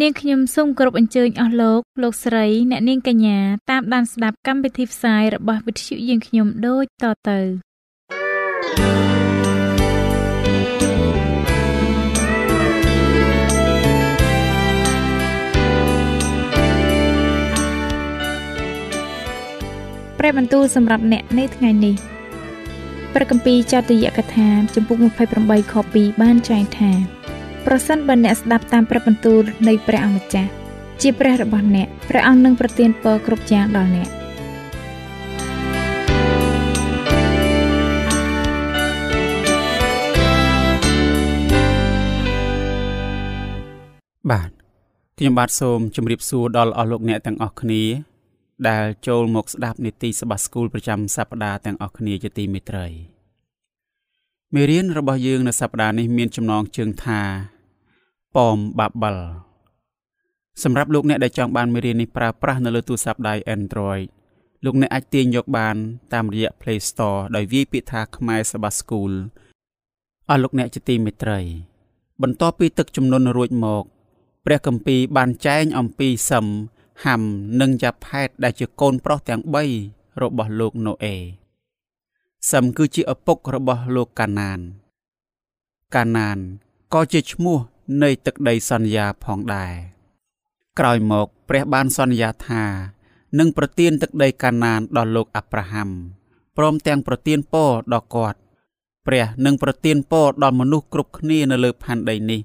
នាងខ្ញុំសូមគោរពអញ្ជើញអស់លោកលោកស្រីអ្នកនាងកញ្ញាតាមដានស្ដាប់កម្មវិធីផ្សាយរបស់វិទ្យុយើងខ្ញុំដូចតទៅព្រះបន្ទូលសម្រាប់អ្នកនៅថ្ងៃនេះព្រះគម្ពីរចតយកថាចំពុក28ខ2បានចែងថា ប្រសិនបើអ្នកស្ដាប់តាមព្រះបន្ទូលនៃព្រះអង្គម្ចាស់ជាព្រះរបស់អ្នកព្រះអង្គនឹងប្រទានពរគ្រប់យ៉ាងដល់អ្នកបាទខ្ញុំបាទសូមជម្រាបសួរដល់អស់លោកអ្នកទាំងអស់គ្នា ដែលចូលមកស្ដាប់នីតិសបាស្គូលប្រចាំសប្ដាហ៍ទាំងអស់គ្នាជាទីមេត្រីមេរៀនរបស់យើងនៅសប្ដាហ៍នេះមានចំណងជើងថា ប៉មបាបលសម្រាប់លោកអ្នកដែលចង់បានមេរៀននេះប្រើប្រាស់នៅលើទូរស័ព្ទដៃ Android លោកអ្នកអាចទាញយកបាន តាមរយៈ Play Store ដោយវាយពាក្យថាខ្មែរសបាស្គូលអស់លោកអ្នកជាទីមេត្រី បន្ទាប់ពីទឹកជំនន់រួចមកព្រះគម្ពីរបានចែងអំពីសឹមហាំនិងយ៉ាផែតដែលជាកូនប្រុសទាំង3របស់លោកណូអេសឹមគឺជាឪពុករបស់លោកកាណាន កាណានក៏ជាឈ្មោះ នៃទឹកដីសន្យាផងដែរក្រោយមកព្រះបានសន្យាថានឹងប្រទានទឹកដីកាណានដល់លោកអាប់រ៉ាហាំព្រមទាំងប្រទានពរដល់គាត់ព្រះនឹងប្រទានពរដល់មនុស្សគ្រប់គ្នានៅលើផែនដីនេះ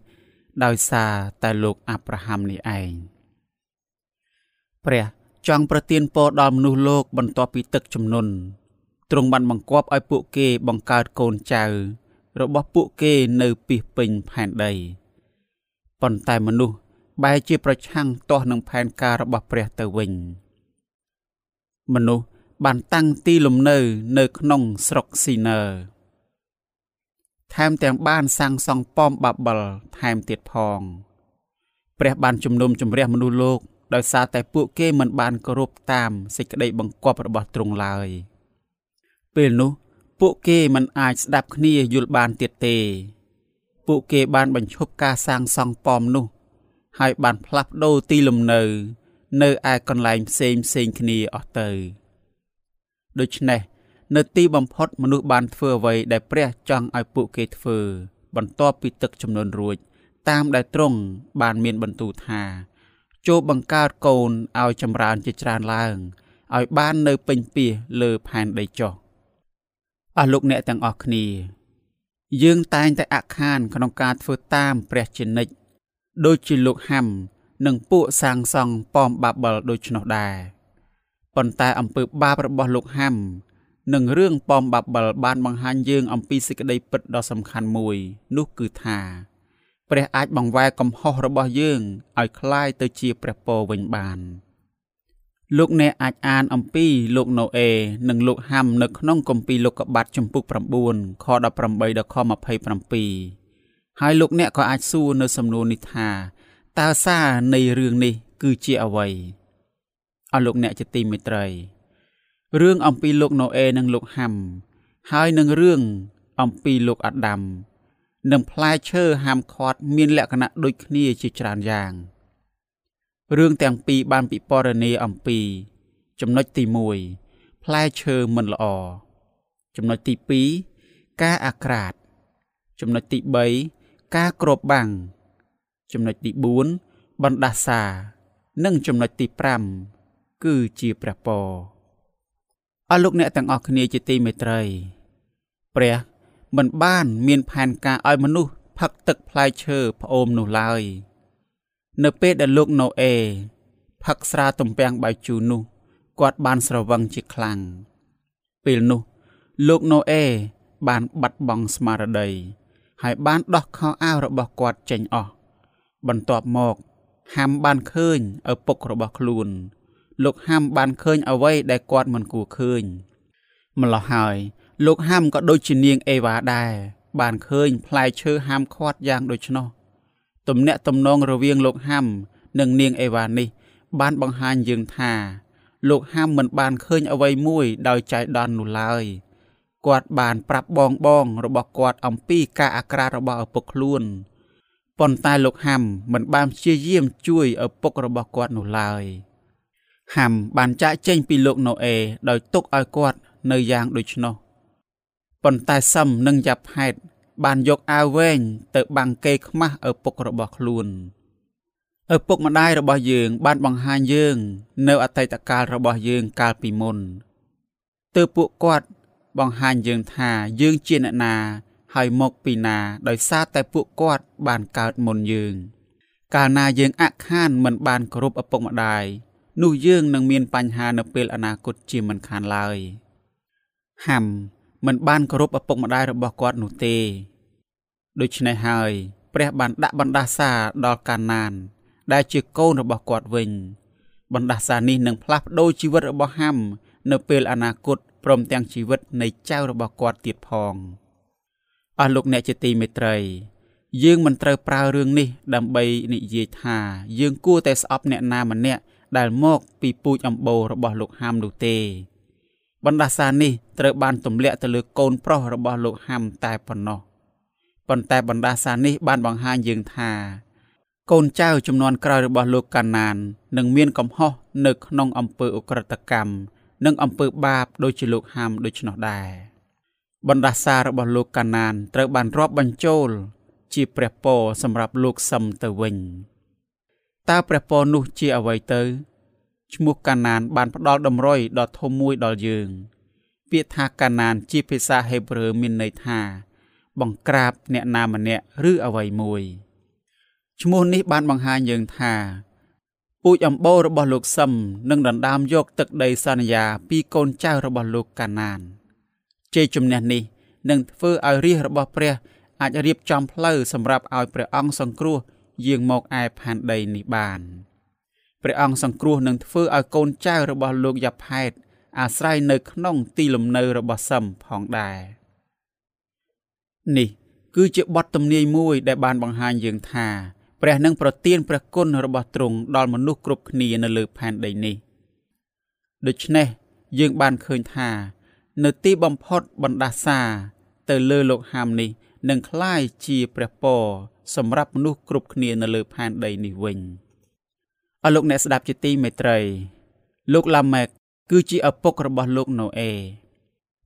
ដោយសារតែលោកអាប់រ៉ាហាំនេះឯងព្រះចង់ប្រទានពរដល់មនុស្សលោកបន្ទាប់ពីទឹកជំនន់ទ្រង់បានបង្គាប់ឲ្យពួកគេបង្កើតកូនចៅរបស់ពួកគេនៅពីពេញផែនដី ប៉ុន្តែមនុស្សបែរជាប្រឆាំងទាស់នឹងផែនការរបស់ព្រះទៅវិញមនុស្សបានតាំងទីលំនៅនៅក្នុងស្រុកស៊ីនើថែមទាំងបានសាងសង់ប៉មបាបលថែមទៀតផងព្រះបានជំនុំជម្រះមនុស្សលោកដោយសារតែពួកគេមិនបានគោរពតាមសេចក្តីបង្គាប់របស់ទ្រង់ឡើយពេលនោះពួកគេមិនអាចស្ដាប់គ្នាយល់បានទៀតទេ ពួកគេបានបញ្ឈប់ការសាងសង់ប៉មនោះ ហើយបានផ្លាស់ប្ដូរទីលំនៅ នៅឯកន្លែងផ្សេងផ្សេងគ្នាអស់ទៅដូច្នេះនៅទីបំផុតមនុស្សបានធ្វើអ្វីដែលព្រះចង់ឲ្យពួកគេធ្វើ បន្ទាប់ពីទឹកចំនួនរួច តាមដែលទ្រង់បានមានបន្ទូលថាចូលបង្កើតកូនឲ្យចម្រើនជាច្រើនឡើងឲ្យបាននៅពេញពាសលើផែនដីចុះអស់លោកអ្នកទាំងអស់គ្នា យើងតែងតែអខានក្នុងការធ្វើតាមព្រះជានិច្ចដូចជាលោកហាំនិងពួកសាងសង់ប៉មបាបលដូច្នោះដែរប៉ុន្តែអំពើបាបរបស់លោកហាំនិងរឿងប៉មបាបលបានបង្ហាញយើងអំពីសេចក្តីពិតដ៏សំខាន់មួយ នោះគឺថាព្រះអាចបង្វែរកំហុសរបស់យើងឲ្យคล้ายទៅជាព្រះពរវិញបាន លោកអ្នកអាចអានអំពីលោកណូអេនិងលោកហាំនៅក្នុងគម្ពីរលោកុបាតចំពុក9ខ18ដល់ខ27ហើយលោកអ្នកក៏អាចសួរនៅសំណួរនេះថាតើសារនៃរឿងនេះគឺជាអ្វីអស់លោកអ្នកជាទីមេត្រីរឿងអំពីលោកណូអេនិងលោកហាំហើយនឹងរឿងអំពីលោកអាដាមនិងផ្លែឈើហាមឃាត់មានលក្ខណៈដូចគ្នាជាច្រើនយ៉ាង រឿងទាំងពីរបានពិពណ៌នាអំពី ចំណុចទី1ផ្លែឈើមិនល្អចំណុចទី2ការអាក្រាត ចំណុចទី3ការគ្របបាំងចំណុចទី4បណ្ដាសា និងចំណុចទី5គឺជាព្រះពរអស់លោកអ្នកទាំងអស់គ្នាជាទីមេត្រីព្រះមិនបានមានផែនការឲ្យមនុស្សផឹកទឹកផ្លែឈើផ្អូមនោះឡើយ នៅពេលដែលលោកណូអេផឹកស្រាទំពាំងបាយជូរនោះគាត់បានស្រវឹងជាខ្លាំងពេលនោះ លោកណូអេបានបាត់បង់ស្មារតីហើយបានដោះខោអាវរបស់គាត់ចេញអស់បន្ទាប់មកហាំបានឃើញឪពុករបស់ខ្លួន លោកហាំបានឃើញអ្វីដែលគាត់មិនគួរឃើញម្ល៉េះហើយ លោកហាំក៏ដូចជានាងអេវ៉ាដែរបានឃើញផ្លែឈើហាំខាត់យ៉ាងដូច្នោះ ទំនាក់ទំនងរវាងលោកហាំនិងនាងអេវ៉ានេះ បានបង្ហាញយើងថា លោកហាំមិនបានឃើញអ្វីមួយដោយចៃដន្យនោះឡើយគាត់បានប្រាប់បងបងរបស់គាត់អំពីការអាក្រាតរបស់ឪពុកខ្លួនប៉ុន្តែលោកហាំមិនបានព្យាយាមជួយឪពុករបស់គាត់នោះឡើយហាំបានចាក់ចេញពីលោកណូអេដោយទុកឲ្យគាត់នៅយ៉ាងដូច្នោះប៉ុន្តែសឹមនិងយ៉ាប់ហេត បានយកអាវវែងទៅបាំងគេខ្មាស់ឪពុករបស់ខ្លួនឪពុកម្ដាយរបស់យើង បានបង្ហាញយើង នៅអតីតកាលរបស់យើងកាលពីមុនទើបពួកគាត់បង្ហាញយើងថាយើងជាអ្នកណា ហើយមកពីណាដោយសារតែពួកគាត់បានកើតមុនយើង កាលណាយើងអខានមិនបានគោរពឪពុកម្ដាយនោះយើងនឹងមានបញ្ហានៅពេលអនាគតជាមិនខានឡើយហាំ មិនបានគោរពឪពុកម្ដាយរបស់គាត់នោះទេ ដូច្នេះហើយ ព្រះបានដាក់បណ្ដាសាដល់កាណាន ដែលជាកូនរបស់គាត់វិញ បណ្ដាសានេះនឹងផ្លាស់ប្ដូរជីវិតរបស់ហាំនៅពេលអនាគតព្រមទាំងជីវិតនៃចៅរបស់គាត់ទៀតផងអស់លោកអ្នកជាទីមេត្រី យើងមិនត្រូវប្រើរឿងនេះដើម្បីនិយាយថាយើងគួរតែស្អប់អ្នកណាម្នាក់ដែលមកពីពូជអម្បូររបស់លោកហាំនោះទេ បណ្ដាសានេះត្រូវបានទម្លាក់ទៅលើកូនប្រុសរបស់លោកហាំតែប៉ុណ្ណោះប៉ុន្តែបណ្ដាសានេះបានបង្ហាញយើងថា កូនចៅចំនួនក្រោយរបស់លោកកាណាននឹងមានកំហុសនៅក្នុងអំពើអ ுக ្រិតកម្មនិងអំពើបាបដូចជាលោកហាំដូច្នោះដែរបណ្ដាសារបស់លោកកាណានត្រូវបានរាប់បញ្ចូល ជាព្រះពរសម្រាប់លោកសឹមទៅវិញតើព្រះពរនោះជាអ្វីទៅ ឈ្មោះកាណានបានផ្ដល់តម្រុយដ៏ធំមួយដល់យើង ពាក្យថាកាណានជាភាសាហេប្រឺមានន័យថា បង្ក្រាបអ្នកណាម្នាក់ឬអ្វីមួយឈ្មោះនេះបានបង្ហាញយើងថាពូជអម្បូររបស់លោកសឹមនឹងដណ្ដើមយកទឹកដីសន្យាពីកូនចៅរបស់លោកកាណានជ័យជំនះនេះនឹងធ្វើឲ្យរាជរបស់ព្រះអាចរៀបចំផ្លូវសម្រាប់ឲ្យព្រះអង្គសង្គ្រោះយាងមកឯផែនដីនេះបាន ព្រះអង្គសង្គ្រោះនឹងធ្វើឲ្យកូនចៅរបស់លោកយ៉ាផែតអាស្រ័យនៅក្នុងទីលំនៅរបស់សឹមផងដែរនេះគឺជាបទទំនាយមួយដែលបានបង្ហាញយើងថាព្រះនឹងប្រទានព្រះគុណរបស់ទ្រង់ដល់មនុស្សគ្រប់គ្នានៅលើផែនដីនេះដូច្នេះយើងបានឃើញថា នៅទីបំផុតបណ្ដាសាទៅលើលោកហាមនេះនឹងคล้ายជាព្រះពរសម្រាប់មនុស្សគ្រប់គ្នានៅលើផែនដីនេះវិញ អស់លោកអ្នកស្ដាប់ជាទីមេត្រី លោកឡាម៉ែកគឺជាឪពុករបស់លោកណូអេ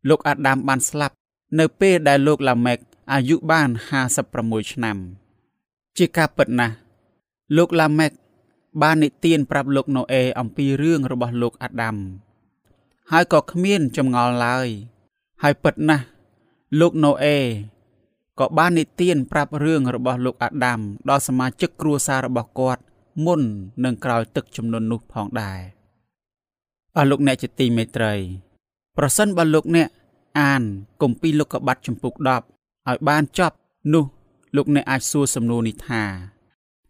លោកអាដាមបានស្លាប់ នៅពេលដែលលោកឡាម៉ែកអាយុបាន56ឆ្នាំ ជាការពិតណាស់លោកឡាម៉ែកបាននិទានប្រាប់លោកណូអេអំពីរឿងរបស់លោកអាដាមហើយក៏គ្មានចម្ងល់ឡើយ ហើយពិតណាស់លោកណូអេក៏បាននិទានប្រាប់រឿងរបស់លោកអាដាមដល់សមាជិកគ្រួសាររបស់គាត់ មុននិងក្រោយទឹកចំនួននោះផងដែរអស់លោកអ្នកជាទីមេត្រី ប្រសិនបើលោកអ្នកអានគម្ពីរលោកុបាតចំពុក10ឲ្យបានចប់នោះលោកអ្នកអាចសួរសំណួរនេះថា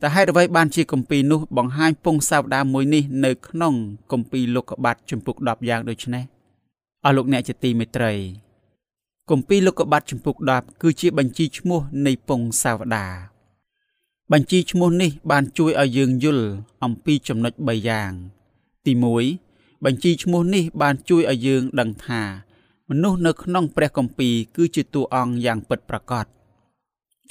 តើហេតុអ្វីបានជាគម្ពីរនោះបង្ហាញពងសាវតាមួយនេះនៅក្នុងគម្ពីរលោកុបាតចំពុក10យ៉ាងដូចនេះអស់លោកអ្នកជាទីមេត្រីគម្ពីរលោកុបាតចំពុក10គឺជាបញ្ជីឈ្មោះនៃពងសាវតា បញ្ជីឈ្មោះនេះបានជួយឲ្យយើងយល់អំពីចំណុច3យ៉ាង ទី1បញ្ជីឈ្មោះនេះបានជួយឲ្យយើងដឹងថាមនុស្សនៅក្នុងព្រះគម្ពីរគឺជាតួអង្គយ៉ាងពិតប្រាកដ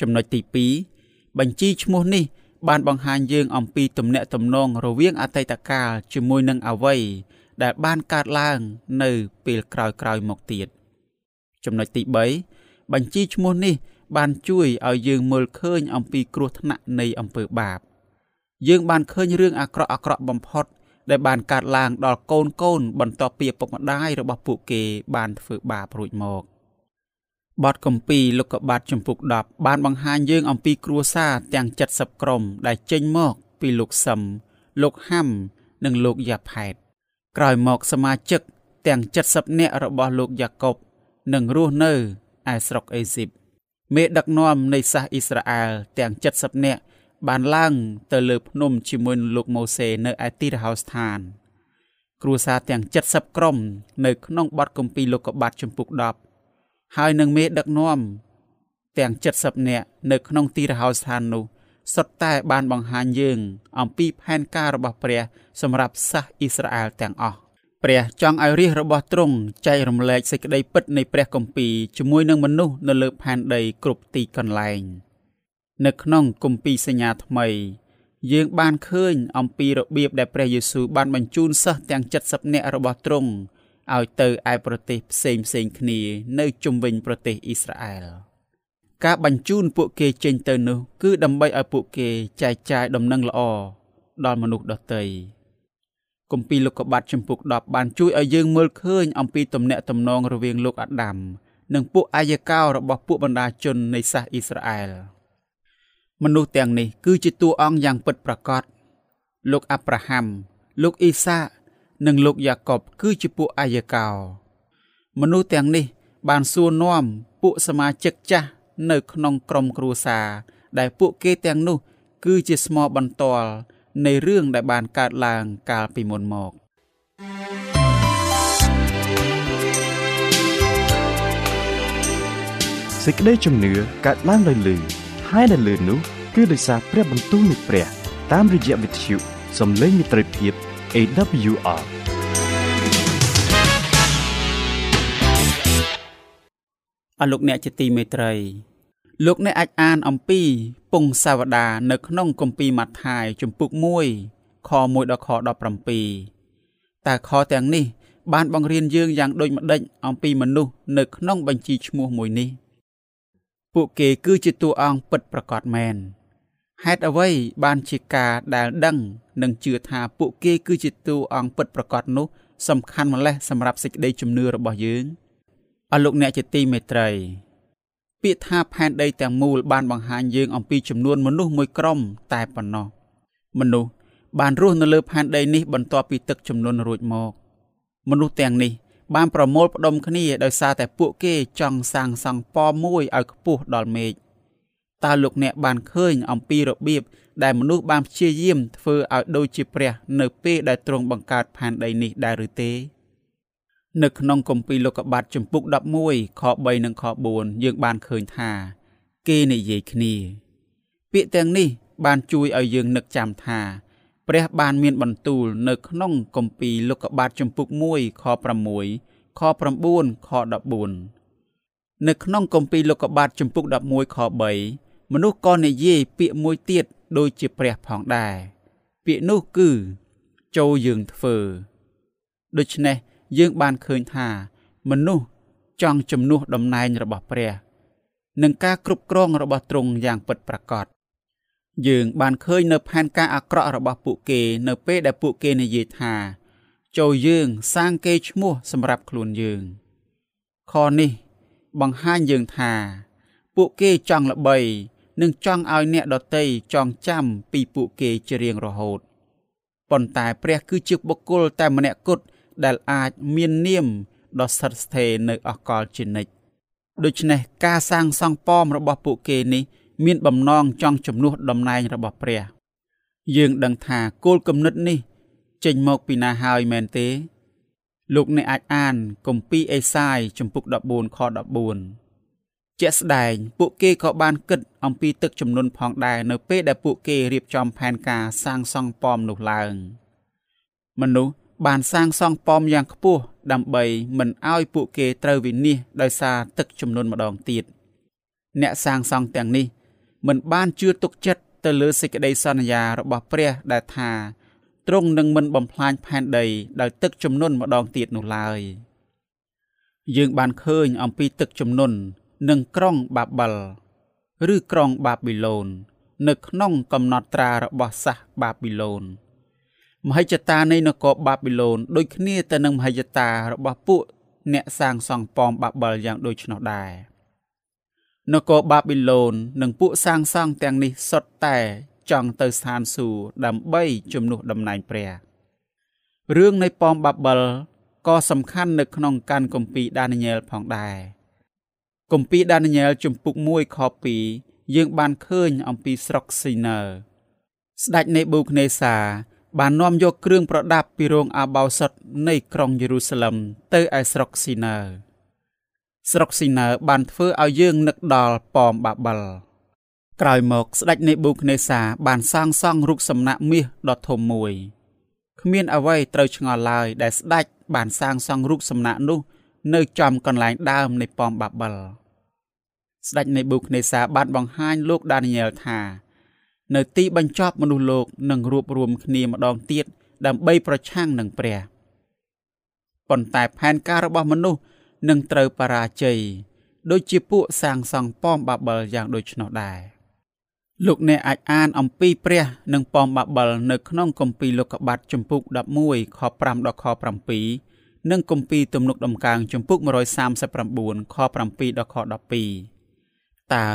ចំណុចទី2បញ្ជីឈ្មោះនេះ បានបង្ហាញយើងអំពីទំនាក់ទំនងរវាងអតីតកាលជាមួយនឹងអ្វីដែលបានកើតឡើងនៅពេលក្រោយៗមកទៀតចំណុចទី3បញ្ជីឈ្មោះនេះ បានជួយឲ្យយើងមើលឃើញអំពីគ្រោះថ្នាក់នៃអំពើបាប យើងបានឃើញរឿងអាក្រក់អាក្រក់បំផុត ដែលបានកើតឡើងដល់កូនកូនបន្ទាប់ពីឪពុកម្ដាយរបស់ពួកគេបានធ្វើបាបរួចមកបទកម្ពីលោកុបាទចំពុក10បានបង្ហាញយើងអំពីគ្រួសារទាំង70ក្រុមដែលចេញមកពីលោកសឹមលោកហាំនិងលោកយ៉ាផែតក្រោយមកសមាជិកទាំង70នាក់របស់លោកយ៉ាកុបនឹងរស់នៅឯស្រុកអេស៊ីប មេដឹកនាំនៃសាសអ៊ីស្រាអែលទាំង70នាក់បានឡើងទៅលើភ្នំជាមួយនឹងលោកម៉ូសេនៅឯទីរហោស្ថាន គ្រួសារទាំង70ក្រុមនៅក្នុងបទគម្ពីរលោកុបាទចំពុក10ហើយនឹងមេដឹកនាំទាំង70នាក់នៅក្នុងទីរហោស្ថាននោះសុទ្ធតែបានបង្ហាញយើង អំពីផែនការរបស់ព្រះ សម្រាប់សាសអ៊ីស្រាអែលទាំងអស់ ព្រះចង់ឲ្យរាជរបស់ទ្រង់ចែករំលែកសេចក្តីពិតនៃព្រះគម្ពីរជាមួយនឹងមនុស្សនៅលើផែនដីគ្រប់ទីកន្លែង នៅក្នុងគម្ពីរសញ្ញាថ្មី យើងបានឃើញអំពីរបៀបដែលព្រះយេស៊ូវបានបញ្ជូនសិស្សទាំង70នាក់របស់ទ្រង់ឲ្យទៅឯប្រទេសផ្សេងផ្សេងគ្នា នៅជុំវិញប្រទេសអ៊ីស្រាអែលការបញ្ជូនពួកគេចេញទៅនោះ គឺដើម្បីឲ្យពួកគេចែកចាយដំណឹងល្អដល់មនុស្សដទៃ គម្ពីរលោកុបាទចំពុក10បានជួយឲ្យយើងមើលឃើញអំពីទំនាក់ទំនងរវាងលោកអាដាមនិងពួកអាយកោរបស់ពួកបណ្ដាជននៃសាសអ៊ីស្រាអែលមនុស្សទាំងនេះគឺជាតួអង្គយ៉ាងពិតប្រាកដលោកអាប់រ៉ាហាំលោកអ៊ីសានិងលោកយ៉ាកុបគឺជាពួកអាយកោ មនុស្សទាំងនេះបានសួរនាំពួកសមាជិកចាស់នៅក្នុងក្រុមគ្រួសារដែលពួកគេទាំងនោះគឺជាស្មោបន្ទាល់ នៃរឿងដែលបានកើតឡើងកាលពីមុនមកសេចក្តីជំនឿកើតឡើងដោយលឺហើយដែលលឺនោះគឺដោយសារព្រះបន្ទូលនៃព្រះ តាមរយៈវិទ្យុសំឡេងមិត្តភាព AWR អរលោកអ្នកជាទីមេត្រី លោកអ្នកអាចអានអំពី ពងសាវតានៅក្នុងគម្ពីរម៉ាថាយជំពូក1ខ1ដល់ខ17តែខទាំងនេះ បានបង្រៀនយើងយ៉ាងដូចម្ដេចអំពីមនុស្សនៅក្នុងបញ្ជីឈ្មោះមួយនេះ ពួកគេគឺជាតួអង្គពិតប្រាកដមែនហេតុអ្វីបានជាការដែលដឹងនិងជឿថាពួកគេគឺជាតួអង្គពិតប្រាកដនោះ សំខាន់ម្ល៉េះសម្រាប់សេចក្តីជំនឿរបស់យើងអរលោកអ្នកជាទីមេត្រី ពាក្យថាផែនដីទាំងមូលបានបង្ហាញយើងអំពីចំនួនមនុស្សមួយក្រុមតែប៉ុណ្ណោះមនុស្សបានរស់នៅលើផែនដីនេះបន្ទាប់ពីទឹកជំនន់រួចមកមនុស្សទាំងនេះបានប្រមូលផ្ដុំគ្នាដោយសារតែពួកគេចង់សាងសង់ប៉មមួយឲ្យខ្ពស់ដល់មេឃតើលោកអ្នកបានឃើញអំពីរបៀបដែលមនុស្សបានព្យាយាមធ្វើឲ្យដូចជាព្រះ នៅពេលដែលទ្រង់បង្កើតផែនដីនេះដែរឬទេ នៅក្នុងគម្ពីរលោកុបាទជំពូក11ខ3និងខ4យើងបានឃើញថា គេនិយាយគ្នា ពាក្យទាំងនេះ បានជួយឲ្យយើងនឹកចាំថាព្រះបានមានបន្ទូលនៅក្នុងគម្ពីរលោកុបាទជំពូក1ខ6ខ9ខ14នៅក្នុងគម្ពីរលោកុបាទជំពូក11ខ3មនុស្សក៏និយាយពាក្យមួយទៀតដូចជាព្រះផងដែរពាក្យនោះគឺ ចូលយើងធ្វើដូច្នេះ យើងបានឃើញថា មនុស្សចង់ជំនួសតំណែងរបស់ព្រះ និងការគ្រប់គ្រងរបស់ទ្រង់យ៉ាងពិតប្រាកដយើងបានឃើញនៅផែនការអាក្រក់របស់ពួកគេនៅពេលដែលពួកគេនិយាយថាចូលយើងសាងគេឈ្មោះសម្រាប់ខ្លួនយើង ខនេះបង្ហាញយើងថា ពួកគេចង់ល្បីនិងចង់ឲ្យអ្នកដតីចងចាំពីពួកគេជារៀងរហូតប៉ុន្តែព្រះគឺជាបុគ្គលតែម្នាក់គត់ ដែលអាចមាននាមដ៏ស្ថិតស្ថេរនៅអកលជានិច្ចដូច្នេះការសាងសង់ប៉មរបស់ពួកគេនេះ មានបំណងចង់ជំនួសតំណែងរបស់ព្រះ យើងដឹងថាគោលគំនិតនេះ ចេញមកពីណាហើយមែនទេ លោកអ្នកអាចអានគម្ពីរអេសាយជំពូក14ខ14ជាក់ស្ដែងពួកគេក៏បានគិតអំពីទឹកចំនួនផងដែរនៅពេលដែលពួកគេរៀបចំផែនការសាងសង់ប៉មនោះឡើង មនុស្ស បានសាងសង់ប៉មយ៉ាងខ្ពស់ដើម្បីមិនឲ្យពួកគេត្រូវវិនិច្ឆ័យដោយសារទឹកជំនន់ម្ដងទៀតអ្នកសាងសង់ទាំងនេះ មិនបានជឿទុកចិត្តទៅលើសេចក្តីសន្យារបស់ព្រះដែលថាទ្រង់នឹងមិនបំផ្លាញផែនដីដោយទឹកជំនន់ម្ដងទៀតនោះឡើយយើងបានឃើញអំពីទឹកជំនន់និងក្រុងបាបិលឬក្រុងបាប៊ីឡូននៅក្នុងកំណត់ត្រារបស់សាសបាប៊ីឡូន មហិច្ឆតានៃនគរបាប៊ីឡូនដូចគ្នាទៅនឹងមហិច្ឆតារបស់ពួកអ្នកសាងសង់ប៉មបាបិលយ៉ាងដូចនោះដែរនគរបាប៊ីឡូននិងពួកសាងសង់ទាំងនេះសុទ្ធតែចង់ទៅស្ថានសួគ៌ដើម្បីជំនួសតំណែងព្រះរឿងនៃប៉មបាបិលក៏សំខាន់នៅក្នុងកាន់គម្ពីរដានីញែលផងដែរគម្ពីរដានីញែលជំពូក1ខ2យើងបានឃើញអំពីស្រុកស៊ីនើស្ដេចនេប៊ូខនេសា បាននាំយកគ្រឿងប្រដាប់ពីរោងអាបោសុតនៃក្រុងយេរូសាឡឹមទៅឯស្រុកស៊ីនើស្រុកស៊ីនើបានធ្វើឲ្យយើងនឹកដល់ប៉មបាបិលក្រោយមកស្ដេចនេប៊ូខនេសាបានសាងសង់រូបសំណាកមាសដ៏ធំមួយគ្មានអ្វីត្រូវឆ្ងល់ឡើយដែលស្ដេចបានសាងសង់រូបសំណាកនោះ នៅចំកន្លែងដើមនៃប៉មបាបិលស្ដេចនេប៊ូខនេសាបានបង្ហាញលោកដានីយ៉ែលថា នៅទីបញ្ចប់មនុស្សលោកនឹងរួបរวมគ្នាម្ដងទៀតដើម្បីប្រឆាំងនឹងព្រះប៉ុន្តែផែនការរបស់មនុស្សនឹងត្រូវបរាជ័យដូចជាពួកសាងសង់ប៉មបាបិលយ៉ាងដូច្នោះដែរលោកអ្នកអាចអានអំពីព្រះនិងប៉មបាបិលនៅក្នុងគម្ពីរលោកុបាទចំពុក11ខ5ដល់ខ7និងគម្ពីរទំនុកដំកើងចំពុក139ខ7ដល់ខ12តើ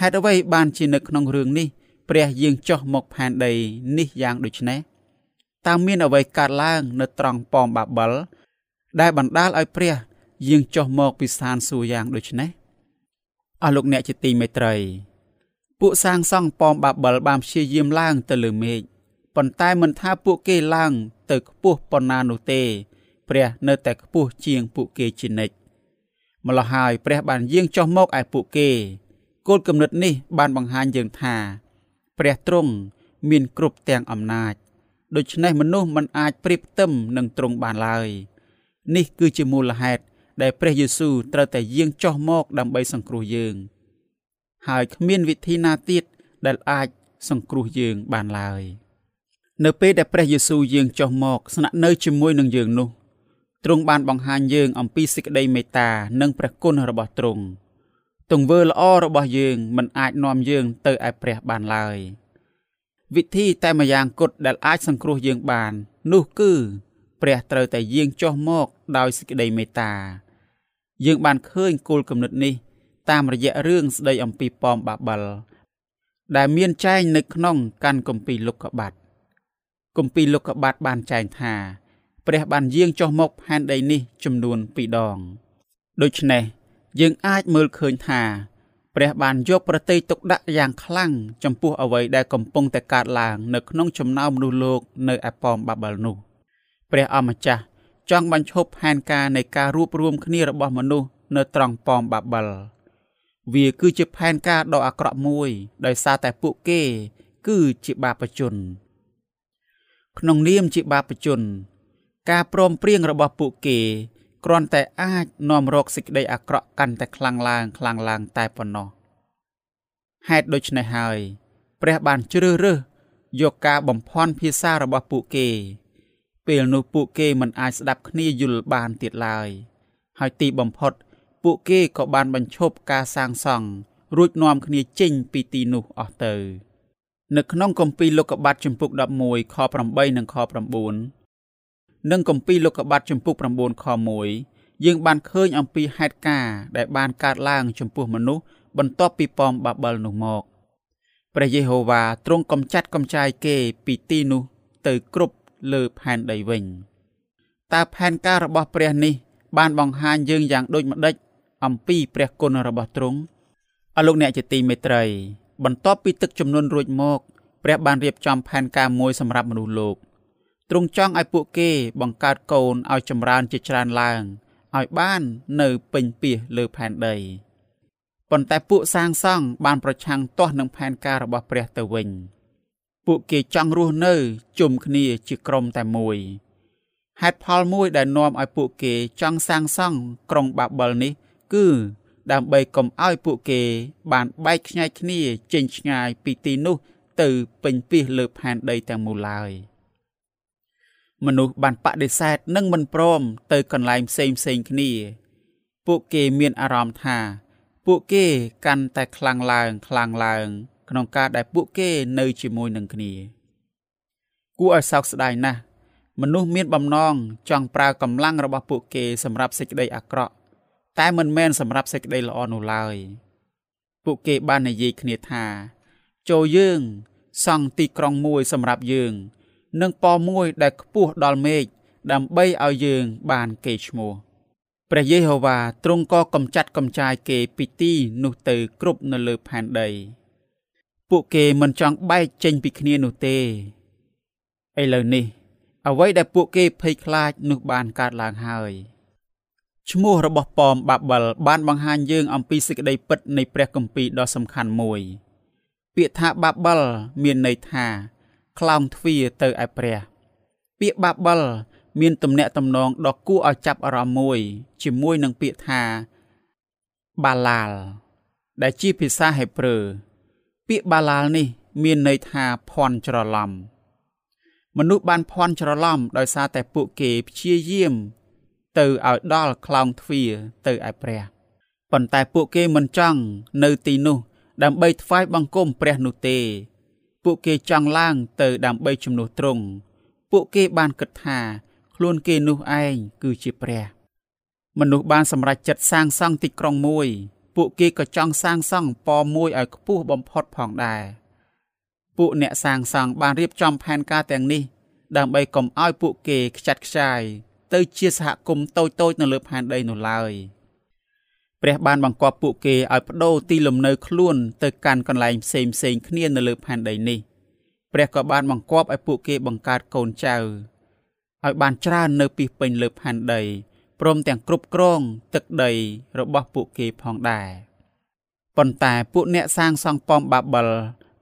ហេតុអ្វីបានជានៅក្នុងរឿងនេះ ព្រះយាងចុះមកផែនដីនេះយ៉ាងដូចនេះតើមានអ្វីកើតឡើងនៅត្រង់ប៉មបាបិល ដែលបណ្ដាលឲ្យព្រះយាងចុះមកពីស្ថានសួគ៌យ៉ាងដូចនេះអស់លោកអ្នកជាទីមេត្រី ពួកសាងសង់ប៉មបាបិលបានព្យាយាមឡើងទៅលើមេឃប៉ុន្តែមិនថាពួកគេឡើងទៅខ្ពស់ប៉ុណ្ណានោះទេ ព្រះនៅតែខ្ពស់ជាងពួកគេជានិច្ចម្ល៉េះហើយព្រះបានយាងចុះមកឯពួកគេគោលគំនិតនេះបានបង្ហាញយើងថា ព្រះទ្រង់មានគ្រប់ទាំងអំណាចដូច្នេះមនុស្សមិនអាចប្រៀបផ្ទឹមនឹងទ្រង់បានឡើយនេះគឺជាមូលហេតុដែលព្រះយេស៊ូវត្រូវតែយាងចុះមកដើម្បីសង្គ្រោះយើង ហើយគ្មានវិធីណាទៀតដែលអាចសង្គ្រោះយើងបានឡើយ នៅពេលដែលព្រះយេស៊ូវយាងចុះមកស្នាក់នៅជាមួយនឹងយើងនោះទ្រង់បានបង្ហាញយើងអំពីសេចក្តីមេត្តានិងព្រះគុណរបស់ទ្រង់ ទង្វើល្អរបស់យើងមិនអាចនាំយើងទៅឯព្រះបានឡើយវិធីតែម្យ៉ាងគត់ដែលអាចសង្គ្រោះយើងបាន នោះគឺព្រះត្រូវតែយាងចុះមកដោយសេចក្តីមេត្តាយើងបានឃើញគោលគំនិតនេះ តាមរយៈរឿងស្ដីអំពីប៉មបាបិលដែលមានចែងនៅក្នុងកាន់គម្ពីរលោកុបាទគម្ពីរលោកុបាទបានចែងថា ព្រះបានយាងចុះមកផែនដីនេះចំនួន2ដងដូច្នេះ យើងអាចមើលឃើញថាព្រះបានយកប្រតិយទុកដាក់យ៉ាងខ្លាំងចំពោះអ្វីដែលកំពុងតែកើតឡើងនៅក្នុងចំណោមមនុស្សលោកនៅឯប៉មបាបិលនោះព្រះអម្ចាស់ចង់បញ្ឈប់ផែនការនៃការរួបរวมគ្នារបស់មនុស្សនៅត្រង់ប៉មបាបិលវាគឺជាផែនការដ៏អាក្រក់មួយ ដោយសារតែពួកគេ គឺជាបាបជន ក្នុងនាមជាបាបជន ការព្រមព្រៀងរបស់ពួកគេ គ្រាន់តែអាចនាំរកសេចក្តីអាក្រក់កាន់តែខ្លាំងឡើងខ្លាំងឡើងតែប៉ុណ្ណោះហេតុដូច្នេះហើយ ព្រះបានជ្រើសរើសយកការបំភាន់ភាសារបស់ពួកគេ ពេលនោះពួកគេមិនអាចស្ដាប់គ្នាយល់បានទៀតឡើយ ហើយទីបំផុត ពួកគេក៏បានបញ្ឈប់ការសាងសង់រួចនាំគ្នាចេញពីទីនោះអស់ទៅ នៅក្នុងគម្ពីរលោកុបាទចំពុក11ខ8និងខ9 និងគម្ពីរលោកុបាទចំពុក9ខ1យើងបានឃើញអំពីហេតុការណ៍ដែលបានកើតឡើងចំពោះមនុស្សបន្ទាប់ពីប៉មបាបិលនោះមកព្រះយេហូវ៉ាទ្រង់កំចាត់កំចាយគេពីទីនោះទៅគ្រប់លើផែនដីវិញតើផែនការរបស់ព្រះនេះបានបង្ហាញយើងយ៉ាងដូចម្ដេចអំពីព្រះគុណរបស់ទ្រង់អរលោកអ្នកជាទីមេត្រី បន្ទាប់ពីទឹកចំនួនរួចមក ព្រះបានរៀបចំផែនការមួយសម្រាប់មនុស្សលោក ទ្រង់ចង់ឲ្យពួកគេបង្កើតកូនឲ្យចម្រើនជាច្រើនឡើងឲ្យបាននៅពេញពាសលើផែនដីប៉ុន្តែពួកសាងសង់បានប្រឆាំងទាស់នឹងផែនការរបស់ព្រះទៅវិញ ពួកគេចង់រស់នៅជុំគ្នាជាក្រុមតែមួយហេតុផលមួយដែលនាំឲ្យពួកគេចង់សាងសង់ក្រុងបាបិលនេះ គឺដើម្បីកុំឲ្យពួកគេ បានបែកខ្ញែកគ្នាចេញឆ្ងាយពីទីនោះទៅពេញពាសលើផែនដីទាំងមូលឡើយ មនុស្សបានបដិសេធនិងមិនព្រមទៅកន្លែងផ្សេងផ្សេងគ្នា ពួកគេមានអារម្មណ៍ថា ពួកគេកាន់តែខ្លាំងឡើងខ្លាំងឡើង ក្នុងការដែលពួកគេនៅជាមួយនឹងគ្នា គួរឲ្យសោកស្ដាយណាស់មនុស្សមានបំណងចង់ប្រើកម្លាំងរបស់ពួកគេសម្រាប់សេចក្តីអាក្រក់តែមិនមែនសម្រាប់សេចក្តីល្អនោះឡើយ ពួកគេបាននិយាយគ្នាថា ចូលយើង សង់ទីក្រុងមួយសម្រាប់យើង និងប៉មួយដែលខ្ពស់ដល់មេឃដើម្បីឲ្យយើងបានកេរ្តិ៍ឈ្មោះព្រះយេហូវ៉ាទ្រង់ក៏កំចាត់កំចាយគេពីទីនោះទៅគ្រប់នៅលើផែនដីពពួកគេមិនចង់បែកចេញពីគ្នានោះទេឥឡូវនេះ អ្វីដែលពួកគេភ័យខ្លាចនោះបានកើតឡើងហើយឈ្មោះរបស់ប៉មបាបិលបានបង្ហាញយើងអំពីសេចក្តីពិតនៃព្រះគម្ពីរដ៏សំខាន់មួយ ពាក្យថាបាបិលមានន័យថា ខ្លោងទ្វារទៅឯព្រះ ពាក្យបាបិលមានទំនាក់ទំនងដ៏គួរឲ្យចាប់អារម្មណ៍មួយ ជាមួយនឹងពាក្យថាបាឡាល ដែលជាភាសាហេប្រឺពាក្យបាឡាលនេះ មានន័យថាភ័ន្តច្រឡំមនុស្សបានភ័ន្តច្រឡំដោយសារតែពួកគេព្យាយាម ទៅឲ្យដល់ខ្លោងទ្វារទៅឯព្រះប៉ុន្តែពួកគេមិនចង់នៅទីនោះ ដើម្បីថ្វាយបង្គំព្រះនោះទេ ពួកគេចង់ឡើងទៅដើម្បីជំនួសទ្រង់ពួកគេបានគិតថា ខ្លួនគេនោះឯងគឺជាព្រះ មនុស្សបានសម្រេចចិត្តសាងសង់ទីក្រុងមួយ ពួកគេក៏ចង់សាងសង់ប៉មមួយឲ្យខ្ពស់បំផុតផងដែរពួកអ្នកសាងសង់បានរៀបចំផែនការទាំងនេះ ដើម្បីកុំឲ្យពួកគេខ្ចាត់ខ្ចាយទៅជាសហគមន៍តូចតូចនៅលើផែនដីនោះឡើយ ព្រះបានបង្គាប់ពួកគេឲ្យបដូរទីលំនៅខ្លួនទៅកាន់កន្លែងផ្សេងផ្សេងគ្នានៅលើផែនដីនេះព្រះក៏បានបង្គាប់ឲ្យពួកគេបង្កើតកូនចៅឲ្យបានច្រើននៅពីពេញលើផែនដីព្រមទាំងគ្រប់គ្រងទឹកដីរបស់ពួកគេផងដែរប៉ុន្តែពួកអ្នកសាងសង់ប៉មបាបិល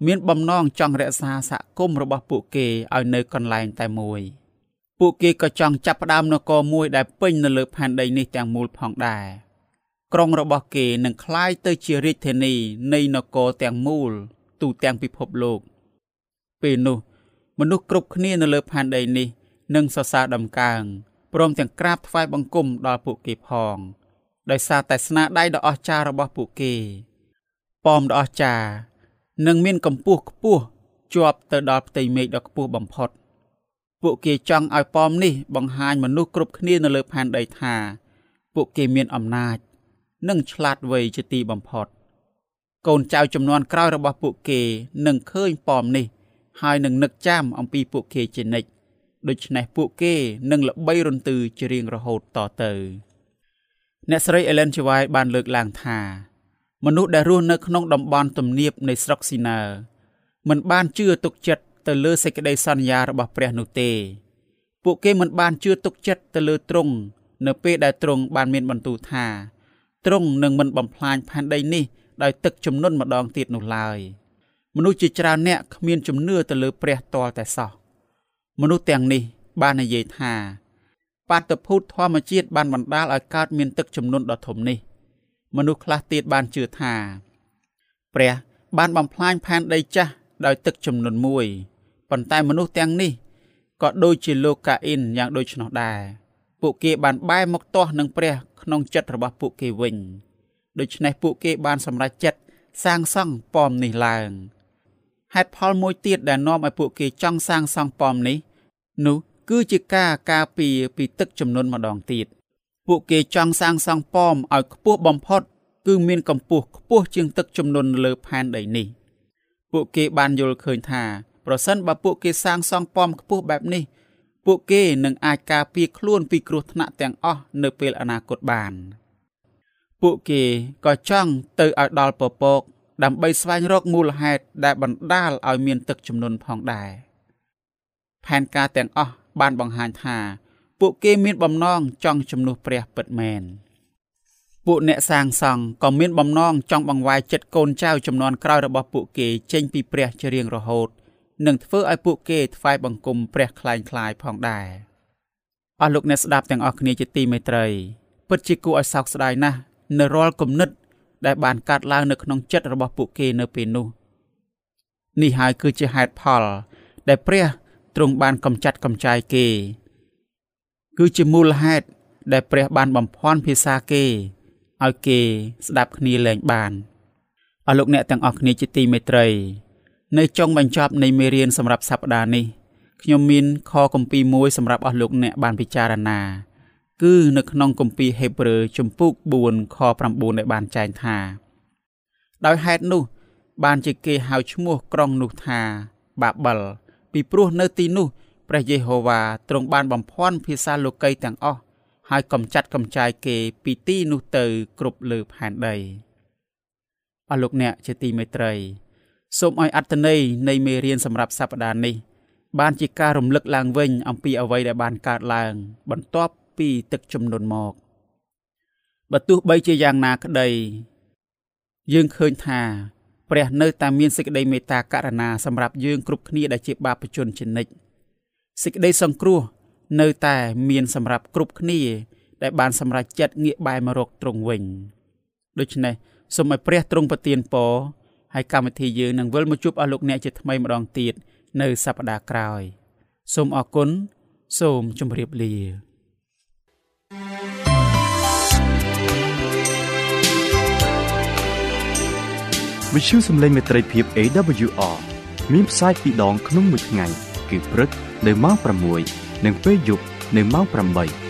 មានបំណងចង់រក្សាសហគមន៍របស់ពួកគេឲ្យនៅកន្លែងតែមួយពួកគេក៏ចង់ចាប់ផ្ដើមនគរមួយដែលពេញនៅលើផែនដីនេះទាំងមូលផងដែរ ក្រុងរបស់គេនឹងคล้ายទៅជារាជធានីនៃនគរទាំងមូល ទូទាំងពិភពលោក ពេលនោះ មនុស្សគ្រប់គ្នានៅលើផែនដីនេះនិងសរសើរដំកើងព្រមទាំងក្រាបថ្វាយបង្គំដល់ពួកគេផង ដោយសារតែស្នាដៃដ៏អស្ចារ្យរបស់ពួកគេប៉មដ៏អស្ចារ្យនិងមានកម្ពស់ខ្ពស់ជាប់ទៅដល់ផ្ទៃមេឃដ៏ខ្ពស់បំផុត ពួកគេចង់ឲ្យប៉មនេះបង្ហាញមនុស្សគ្រប់គ្នានៅលើផែនដីថា ពួកគេមានអំណាច និងឆ្លាតវៃជាទីបំផុតកូនចៅចំនួនក្រោយរបស់ពួកគេនឹងឃើញប៉មនេះ ហើយនឹងនឹកចាំអំពីពួកគេជានិច្ចដូច្នេះពួកគេនឹងល្បីរន្ទឺជារៀងរហូតតទៅអ្នកស្រី Ellen G. White បានលើកឡើងថាមនុស្សដែលរស់នៅក្នុងតំបន់ទំនាបនៃស្រុកស៊ីណាមិនបានជឿទុកចិត្តទៅលើសេចក្តីសន្យារបស់ព្រះនោះទេ ពួកគេមិនបានជឿទុកចិត្តទៅលើទ្រង់នៅពេលដែលទ្រង់បានមានបន្ទូលថា ទ្រង់នឹងមិនបំផ្លាញផែនដីនេះដោយទឹកជំនន់ម្ដងទៀតនោះឡើយមនុស្សជាច្រើនអ្នកគ្មានជំនឿទៅលើព្រះទាល់តែសោះមនុស្សទាំងនេះបាននិយាយថាបាតុភូតធម្មជាតិបានបណ្ដាលឲ្យកើតមានទឹកជំនន់ដ៏ធំនេះ មនុស្សខ្លះទៀតបានជឿថា ព្រះបានបំផ្លាញផែនដីចាស់ដោយទឹកជំនន់មួយប៉ុន្តែមនុស្សទាំងនេះក៏ដូចជាលោកកាអ៊ីនយ៉ាងដូចនោះដែរ ពួកគេបានបែរមកទាស់នឹងព្រះក្នុងចិត្តរបស់ពួកគេវិញដូច្នេះពួកគេបានសម្រេចចិត្តសាងសង់ប៉មនេះឡើងហេតុផលមួយទៀតដែលនាំឲ្យពួកគេចង់សាងសង់ប៉មនេះ នោះគឺជាការការពារពីទឹកចំនួនម្ដងទៀតពួកគេចង់សាងសង់ប៉មឲ្យខ្ពស់បំផុត គឺមានកម្ពស់ខ្ពស់ជាងទឹកចំនួនលើផែនដីនេះ ពួកគេបានយល់ឃើញថាប្រសិនបើពួកគេសាងសង់ប៉មខ្ពស់បែបនេះ ពួកគេនឹងអាចការពារខ្លួនពីគ្រោះថ្នាក់ទាំងអស់នៅពេលអនាគតបាន ពួកគេក៏ចង់ទៅឲ្យដល់ពពក ដើម្បីស្វែងរកមូលហេតុដែលបណ្ដាលឲ្យមានទឹកជំនន់ផងដែរផែនការទាំងអស់បានបង្ហាញថា ពួកគេមានបំណងចង់ជំនួសព្រះពិតមែនពួកអ្នកសាងសង់ក៏មានបំណងចង់បង្វែរចិត្តកូនចៅចំនួនក្រោយរបស់ពួកគេចេញពីព្រះជារៀងរហូត និងធ្វើឲ្យពួកគេថ្វាយបង្គំព្រះคล้ายคล้ายផងដែរអស់លោកអ្នកស្ដាប់ទាំងអស់គ្នាជាទីមេត្រីពិតជាគួរឲ្យសោកស្ដាយណាស់នៅរាល់គំនិតដែលបានកាត់ឡើងនៅក្នុងចិត្តរបស់ពួកគេនៅពេលនោះនេះហើយគឺជាហេតុផល ដែលព្រះទ្រង់បានកំចាត់កំចាយគេ គឺជាមូលហេតុដែលព្រះបានបំភាន់ភាសាគេឲ្យគេស្ដាប់គ្នាលែងបានអស់លោកអ្នកទាំងអស់គ្នាជាទីមេត្រី នៅចុងបញ្ចប់នៃមេរៀនសម្រាប់សប្តាហ៍នេះខ្ញុំមានខគម្ពីរមួយសម្រាប់អស់លោកអ្នកបានពិចារណា គឺនៅក្នុងគម្ពីរហេព្រើរជំពូក4ខ9ដែលបានចែងថា ដោយហេតុនោះបានជាគេហៅឈ្មោះក្រុងនោះថាបាបិលពីព្រោះនៅទីនោះព្រះយេហូវ៉ាទ្រង់បានបំភាន់ភាសាលោកីទាំងអស់ហើយកំចាត់កំចាយគេពីទីនោះទៅគ្រប់លើផែនដីអស់លោកអ្នកជាទីមេត្រី សូមឲ្យអត្តន័យនៃមេរៀនសម្រាប់សប្តាហ៍នេះ បានជាការរំលឹកឡើងវិញ អំពីអ្វីដែលបានកើតឡើង បន្ទាប់ពីទឹកជំនន់មកបើទោះបីជាយ៉ាងណាក្តី យើងឃើញថាព្រះនៅតែមានសេចក្តីមេត្តាករុណាសម្រាប់យើងគ្រប់គ្នាដែលជាបាបជនជានិច្ចសេចក្តីសង្គ្រោះនៅតែមានសម្រាប់គ្រប់គ្នា ដែលបានសម្រេចចិត្តងាកបែរមករកទ្រង់វិញដូច្នេះសូមឲ្យព្រះទ្រង់ប្រទានពរ ហើយកម្មវិធីយើងនឹងវិលមកជួបអស់លោកអ្នកជាថ្មីម្ដងទៀតនៅសប្តាហ៍ក្រោយ សូមអរគុណសូមជម្រាបលាវិទ្យុសំឡេងមេត្រីភាព AWR មានផ្សាយពីរដងក្នុងមួយថ្ងៃគឺព្រឹកនៅម៉ោង6និងពេលយប់នៅម៉ោង8